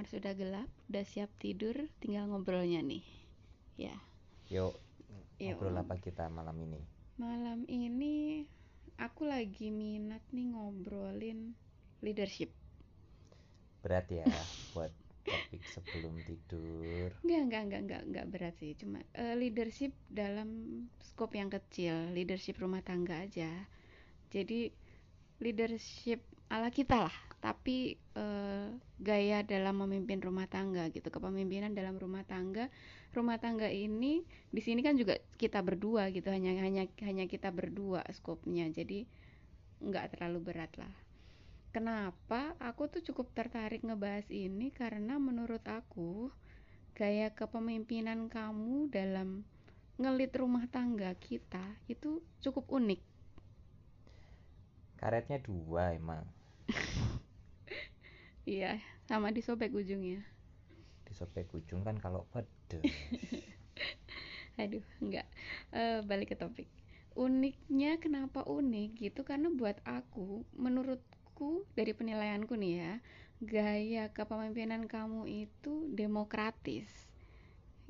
Kamar sudah gelap, udah siap tidur, tinggal ngobrolnya nih. Ya, Yuk, Yuk. ngobrol apa kita malam ini? malam ini aku lagi minat nih ngobrolin leadership. Berat ya buat topik sebelum tidur. Enggak, enggak, enggak, enggak, enggak berat sih. Cuma eh, leadership dalam skop yang kecil, leadership rumah tangga aja. Jadi leadership ala kita lah, tapi eh, gaya dalam memimpin rumah tangga gitu, kepemimpinan dalam rumah tangga. Rumah tangga ini di sini kan juga kita berdua gitu, hanya hanya hanya kita berdua skopnya. Jadi nggak terlalu berat lah. Kenapa aku tuh cukup tertarik ngebahas ini karena menurut aku gaya kepemimpinan kamu dalam ngelit rumah tangga kita itu cukup unik. Karetnya dua emang. Iya, sama disobek ujungnya. Disobek ujung kan kalau pedes. Aduh, enggak. Eh, balik ke topik. Uniknya kenapa unik gitu? Karena buat aku, menurutku dari penilaianku nih ya, gaya kepemimpinan kamu itu demokratis.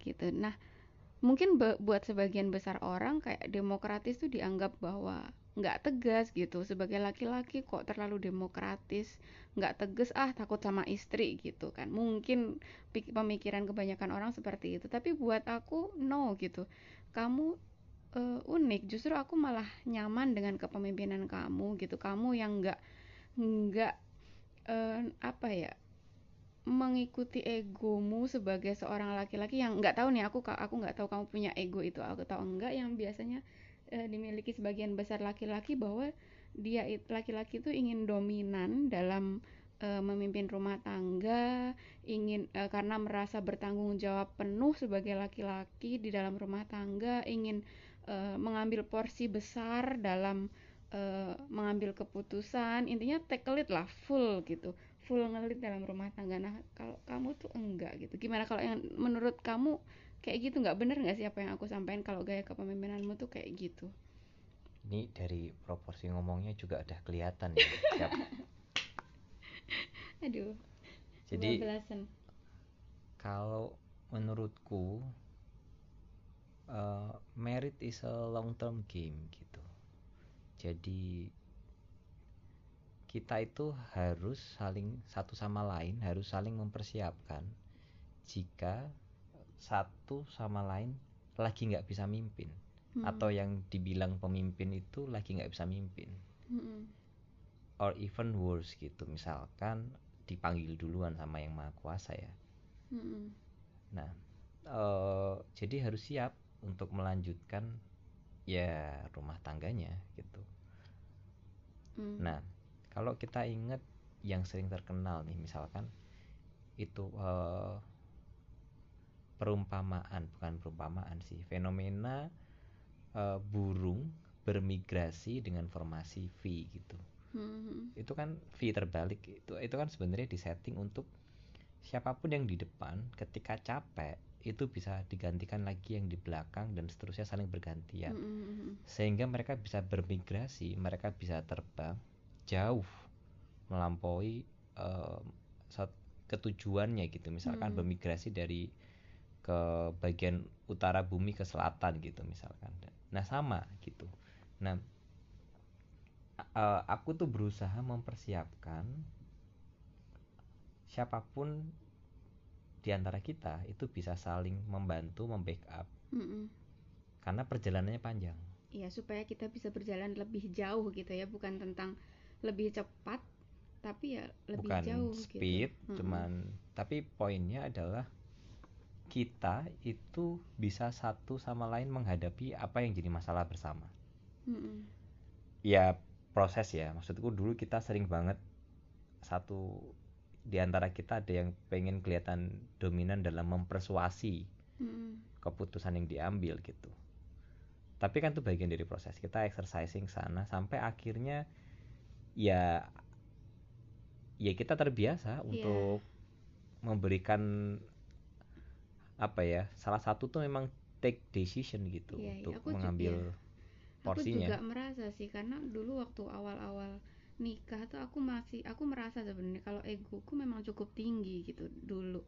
Gitu. Nah, mungkin buat sebagian besar orang kayak demokratis tuh dianggap bahwa nggak tegas gitu. Sebagai laki-laki kok terlalu demokratis nggak tegas ah takut sama istri gitu kan. Mungkin pemikiran kebanyakan orang seperti itu. Tapi buat aku no gitu. Kamu eh, unik. Justru aku malah nyaman dengan kepemimpinan kamu gitu. Kamu yang nggak nggak eh, apa ya mengikuti egomu sebagai seorang laki-laki yang nggak tahu nih aku aku nggak tahu kamu punya ego itu aku tahu enggak. Yang biasanya eh, dimiliki sebagian besar laki-laki bahwa dia laki-laki itu ingin dominan dalam eh, memimpin rumah tangga ingin eh, karena merasa bertanggung jawab penuh sebagai laki-laki di dalam rumah tangga ingin mengambil porsi besar dalam mengambil keputusan. Intinya take lead lah full gitu. Full ngelit dalam rumah tangga. Nah kalau kamu tuh enggak gitu. Gimana kalau yang menurut kamu kayak gitu nggak bener nggak sih apa yang aku sampaikan kalau gaya kepemimpinanmu tuh kayak gitu Ini dari proporsi ngomongnya juga udah kelihatan ya. Siap. aduh Jadi belasan kalau menurutku eh, merit is a long term game gitu. Jadi kita itu harus saling satu sama lain harus saling mempersiapkan jika satu sama lain lagi nggak bisa mimpin Hmm. atau yang dibilang pemimpin itu lagi nggak bisa mimpin Mm-mm. or even worse gitu misalkan dipanggil duluan sama yang maha kuasa ya Mm-mm. nah eh, jadi harus siap untuk melanjutkan ya rumah tangganya gitu Mm. Nah, kalau kita ingat yang sering terkenal nih, misalkan itu eh, perumpamaan, bukan perumpamaan sih, fenomena eh, burung bermigrasi dengan formasi V gitu. Mhm. Itu kan V terbalik itu itu kan sebenarnya disetting untuk siapa pun yang di depan ketika capek itu bisa digantikan lagi yang di belakang dan seterusnya saling bergantian Mm-mm. sehingga mereka bisa bermigrasi, mereka bisa terbang jauh melampaui eh, ketujuannya gitu. Misalkan Hmm. bermigrasi dari ke bagian utara bumi ke selatan gitu misalkan. Nah, sama gitu. Nah, aku tuh berusaha mempersiapkan siapa pun di antara kita itu bisa saling membantu, membackup Mm-mm. karena perjalanannya panjang. Iya supaya kita bisa berjalan lebih jauh gitu ya bukan tentang lebih cepat tapi ya lebih bukan jauh speed gitu. Cuman tapi poinnya adalah kita itu bisa satu sama lain menghadapi apa yang jadi masalah bersama Mm-mm. ya proses ya maksudku dulu kita sering banget satu di antara kita ada yang pengen kelihatan dominan dalam mempersuasi Mm-mm. keputusan yang diambil gitu tapi kan itu bagian dari proses kita exercising sana sampai akhirnya ya ya kita terbiasa Iya. untuk memberikan apa ya salah satu tuh memang take decision gitu Iya, iya. untuk Aku mengambil iya. porsinya aku juga merasa sih karena dulu waktu awal-awal nikah tuh aku masih aku merasa sebenarnya kalau egoku memang cukup tinggi gitu dulu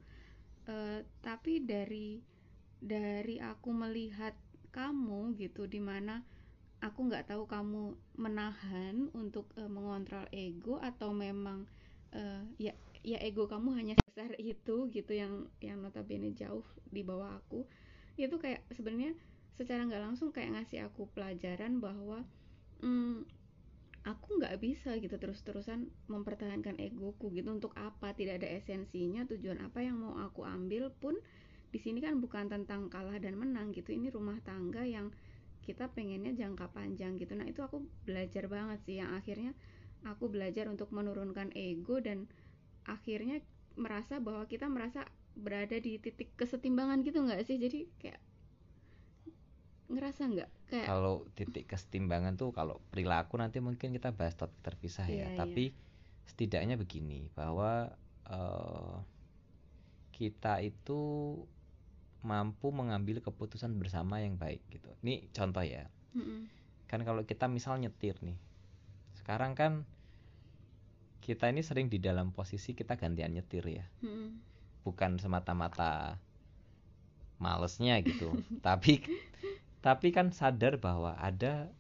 uh, tapi dari dari aku melihat kamu gitu di mana aku nggak tahu kamu menahan untuk uh, mengontrol ego atau memang uh, ya ya ego kamu hanya sebesar itu gitu yang yang notabene jauh di bawah aku itu kayak sebenarnya secara nggak langsung kayak ngasih aku pelajaran bahwa hmm, aku nggak bisa gitu terus-terusan mempertahankan egoku gitu untuk apa tidak ada esensinya tujuan apa yang mau aku ambil pun di sini kan bukan tentang kalah dan menang gitu ini rumah tangga yang kita pengennya jangka panjang gitu. Nah itu aku belajar banget sih yang akhirnya aku belajar untuk menurunkan ego dan akhirnya merasa bahwa kita merasa berada di titik kesetimbangan gitu nggak sih? Jadi kayak ngerasa nggak? Kayak kalau titik kesetimbangan tuh kalau perilaku nanti mungkin kita bahas topik terpisah ya. Iya, tapi setidaknya begini bahwa eh, kita itu mampu mengambil keputusan bersama yang baik gitu. Ini contoh ya. Mm-mm, kan kalau kita misal nyetir nih sekarang kan kita ini sering di dalam posisi kita gantian nyetir ya. Mm-mm, bukan semata-mata malesnya gitu. Tapi tapi kan sadar bahwa ada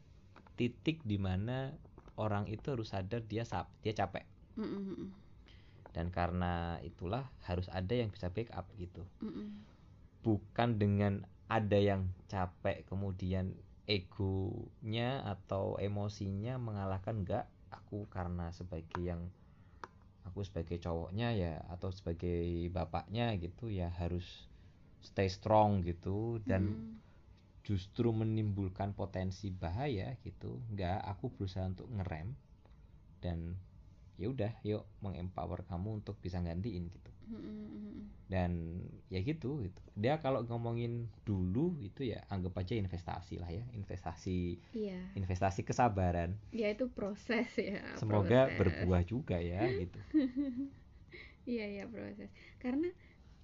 titik di mana orang itu harus sadar dia sap dia capek. Mm-mm, mm-mm, dan karena itulah harus ada yang bisa backup gitu. Mm-mm. bukan dengan ada yang capek kemudian egonya atau emosinya mengalahkan enggak aku karena sebagai yang aku sebagai cowoknya ya atau sebagai bapaknya gitu ya harus stay strong gitu dan Mm. justru menimbulkan potensi bahaya gitu nggak aku berusaha untuk ngerem dan ya udah yuk mengempower kamu untuk bisa gantiin gitu. Dan ya gitu gitu. Dia kalau ngomongin dulu itu ya anggap aja investasi lah ya. Investasi iya. investasi kesabaran. Ya itu proses ya semoga proses. berbuah juga ya gitu. Iya iya proses. Karena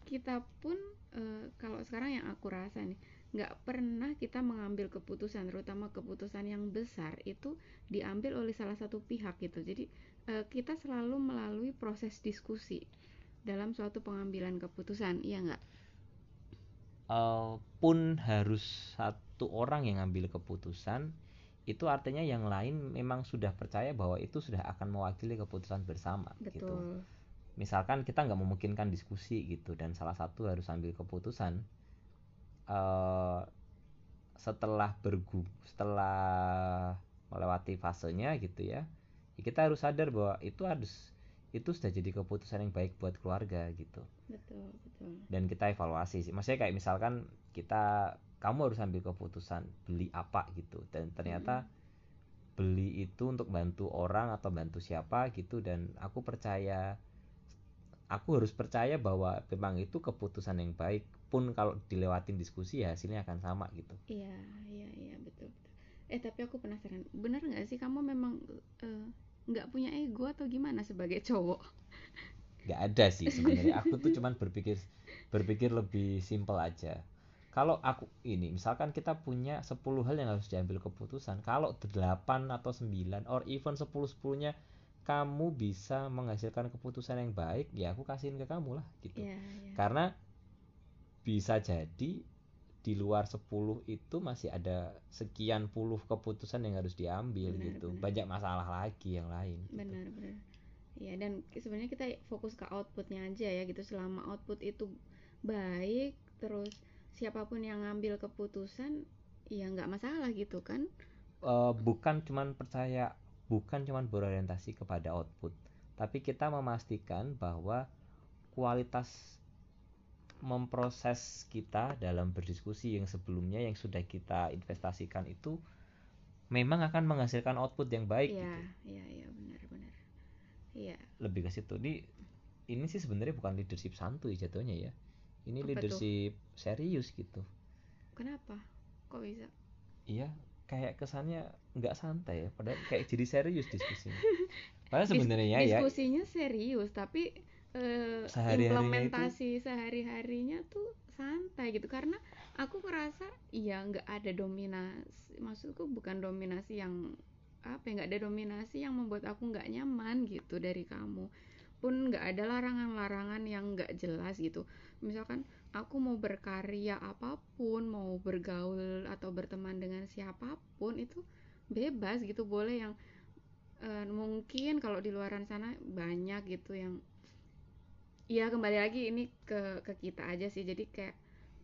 kita pun eh, kalau sekarang yang aku rasa nih nggak pernah kita mengambil keputusan terutama keputusan yang besar itu diambil oleh salah satu pihak gitu. Jadi eh, kita selalu melalui proses diskusi dalam suatu pengambilan keputusan iya nggak? Eh, pun harus satu orang yang ngambil keputusan itu artinya yang lain memang sudah percaya bahwa itu sudah akan mewakili keputusan bersama gitu. Betul. Misalkan kita nggak memungkinkan diskusi gitu dan salah satu harus ambil keputusan eh setelah bergu setelah melewati fasenya gitu ya ya kita harus sadar bahwa itu harus itu sudah jadi keputusan yang baik buat keluarga gitu. Betul betul. Dan kita evaluasi sih. Maksudnya kayak misalkan kita kamu harus ambil keputusan beli apa gitu. Dan ternyata beli itu untuk bantu orang atau bantu siapa gitu. Dan aku percaya aku harus percaya bahwa memang itu keputusan yang baik. Pun kalau dilewatin diskusi ya hasilnya akan sama gitu. Iya iya iya. Betul betul. Eh tapi aku penasaran. Benar nggak sih kamu memang eh, nggak punya ego atau gimana sebagai cowok? Nggak ada sih sebenarnya. Aku tuh cuman berpikir berpikir lebih simpel aja. Kalau aku ini misalkan kita punya 10 hal yang harus diambil keputusan kalau 8 atau 9 or even 10 10 nya kamu bisa menghasilkan keputusan yang baik ya aku kasihin ke kamu lah gitu. Iya iya. Karena bisa jadi di luar 10 itu masih ada sekian puluh keputusan yang harus diambil Benar, gitu. benar. banyak masalah lagi yang lain gitu. benar benar. Ya dan sebenarnya kita fokus ke outputnya aja ya gitu. Selama output itu baik terus siapa pun yang ngambil keputusan ya nggak masalah gitu kan? Eh, bukan cuman percaya bukan cuman berorientasi kepada output. Tapi kita memastikan bahwa kualitas memproses kita dalam berdiskusi yang sebelumnya yang sudah kita investasikan itu memang akan menghasilkan output yang baik iya gitu. iya iya benar benar. Iya. Lebih ke situ. Ini ini sih sebenarnya bukan leadership santuy jatuhnya ya. Ini Apa tuh? leadership serius gitu. Kenapa? Kok bisa? Iya kayak kesannya nggak santai ya. Padahal kayak jadi serius diskusinya. Padahal Dis- sebenarnya ya. diskusinya serius tapi Sehari-harinya itu- implementasi sehari harinya tuh santai gitu. Karena aku ngerasa iya nggak ada dominasi maksudku bukan dominasi yang apa ya nggak ada dominasi yang membuat aku nggak nyaman gitu dari kamu. Pun nggak ada larangan-larangan yang nggak jelas gitu. Misalkan aku mau berkarya apa pun mau bergaul atau berteman dengan siapa pun itu bebas gitu. Boleh yang uh, mungkin kalau di luaran sana banyak gitu yang ya kembali lagi ini ke ke kita aja sih. Jadi kayak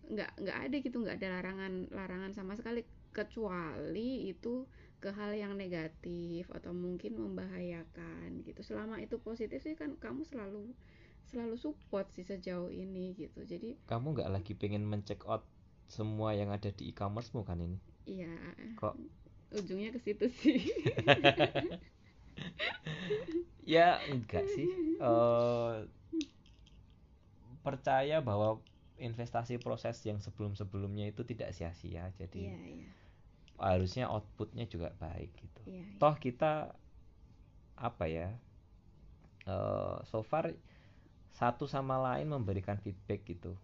nggak nggak ada gitu nggak ada larangan larangan sama sekali. Kecuali itu ke hal yang negatif atau mungkin membahayakan gitu. Selama itu positif sih kan kamu selalu selalu support sih sejauh ini gitu. Jadi kamu nggak lagi pengen mencek out semua yang ada di e-commerce kan ini? Iya. Kok? Ujungnya ke situ sih. Ya enggak sih. Uh, percaya bahwa investasi proses yang sebelum-sebelumnya itu tidak sia-sia. Jadi yeah, yeah. harusnya outputnya juga baik gitu. Yeah, yeah. toh kita apa ya uh, so far satu sama lain memberikan feedback gitu.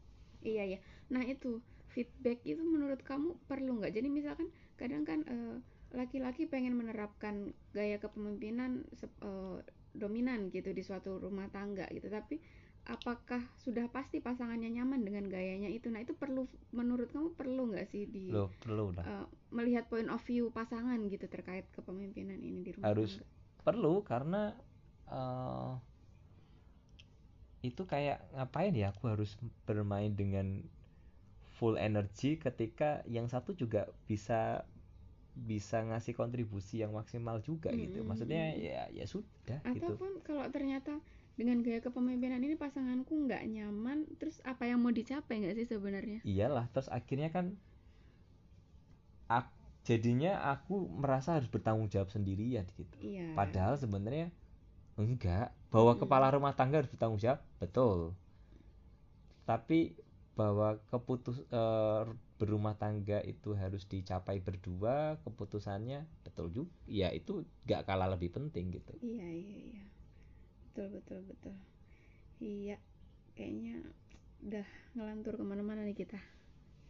Iya ya nah itu feedback itu menurut kamu perlu nggak? Jadi misalkan kadang kan uh, laki-laki pengen menerapkan gaya kepemimpinan uh, dominan gitu di suatu rumah tangga gitu. Tapi apakah sudah pasti pasangannya nyaman dengan gayanya itu nah itu perlu menurut kamu perlu nggak sih di Loh, perlu lah. Uh, melihat point of view pasangan gitu terkait kepemimpinan ini di rumah harus tangga? perlu karena uh, itu kayak ngapain ya aku harus bermain dengan full energy ketika yang satu juga bisa bisa ngasih kontribusi yang maksimal juga hmm. gitu maksudnya ya ya sudah gitu. ataupun gitu. kalau ternyata dengan gaya kepemimpinan ini pasanganku nggak nyaman terus apa yang mau dicapai nggak sih sebenarnya iyalah terus akhirnya kan aku, jadinya aku merasa harus bertanggung jawab sendirian gitu iya. padahal sebenarnya enggak bahwa hmm. kepala rumah tangga harus bertanggung jawab betul tapi bahwa keputus uh, berumah tangga itu harus dicapai berdua keputusannya betul juga ya itu gak kalah lebih penting gitu. Iya iya iya. Betul betul betul. Iya kayaknya udah ngelantur ke mana-mana nih kita.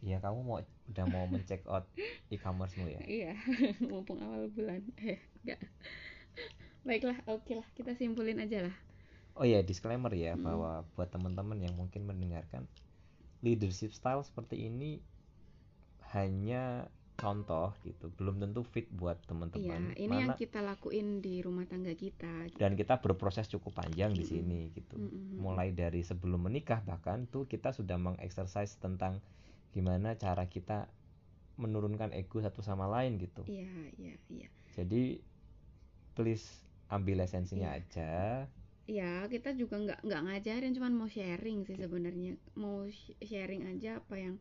Iya kamu mau udah mau mencek out e-commercemu ya? Iya mumpung awal bulan. Eh enggak baiklah oke okay lah kita simpulin aja lah. Oh ya disclaimer ya hmm. bahwa buat teman-teman yang mungkin mendengarkan leadership style seperti ini hanya contoh gitu belum tentu fit buat teman-teman iya, ini Mana, yang kita lakuin di rumah tangga kita gitu. dan kita berproses cukup panjang mm -hmm. di sini gitu mm -hmm. mulai dari sebelum menikah bahkan tuh kita sudah mengeksersis tentang gimana cara kita menurunkan ego satu sama lain gitu iya iya iya jadi please ambil esensinya iya. aja ya kita juga nggak nggak ngajarin cuman mau sharing sih sebenarnya mau sharing aja apa yang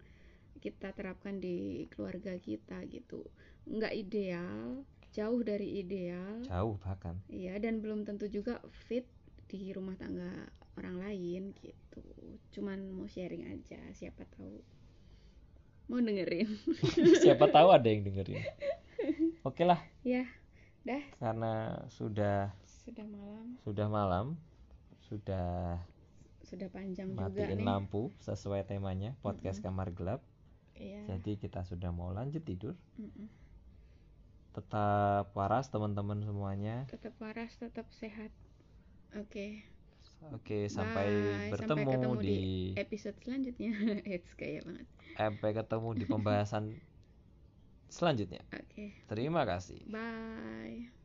kita terapkan di keluarga kita gitu. Nggak ideal jauh dari ideal. Jauh bahkan. Iya dan belum tentu juga fit di rumah tangga orang lain gitu. Cuman mau sharing aja siapa tahu. Mau dengerin. Siapa tahu ada yang dengerin. Oke lah. Ya dah. Karena sudah sudah malam. sudah malam sudah sudah panjang matiin juga nih. lampu sesuai temanya podcast mm -hmm. kamar gelap Iya. Jadi kita sudah mau lanjut tidur. Mm -mm. Tetap waras teman-teman semuanya. Tetap waras, tetap sehat. Oke. Okay. Oke, okay, sampai bertemu sampai ketemu di... di episode selanjutnya. It's kayak banget. Sampai ketemu di pembahasan selanjutnya. Oke. Okay. Terima kasih. Bye.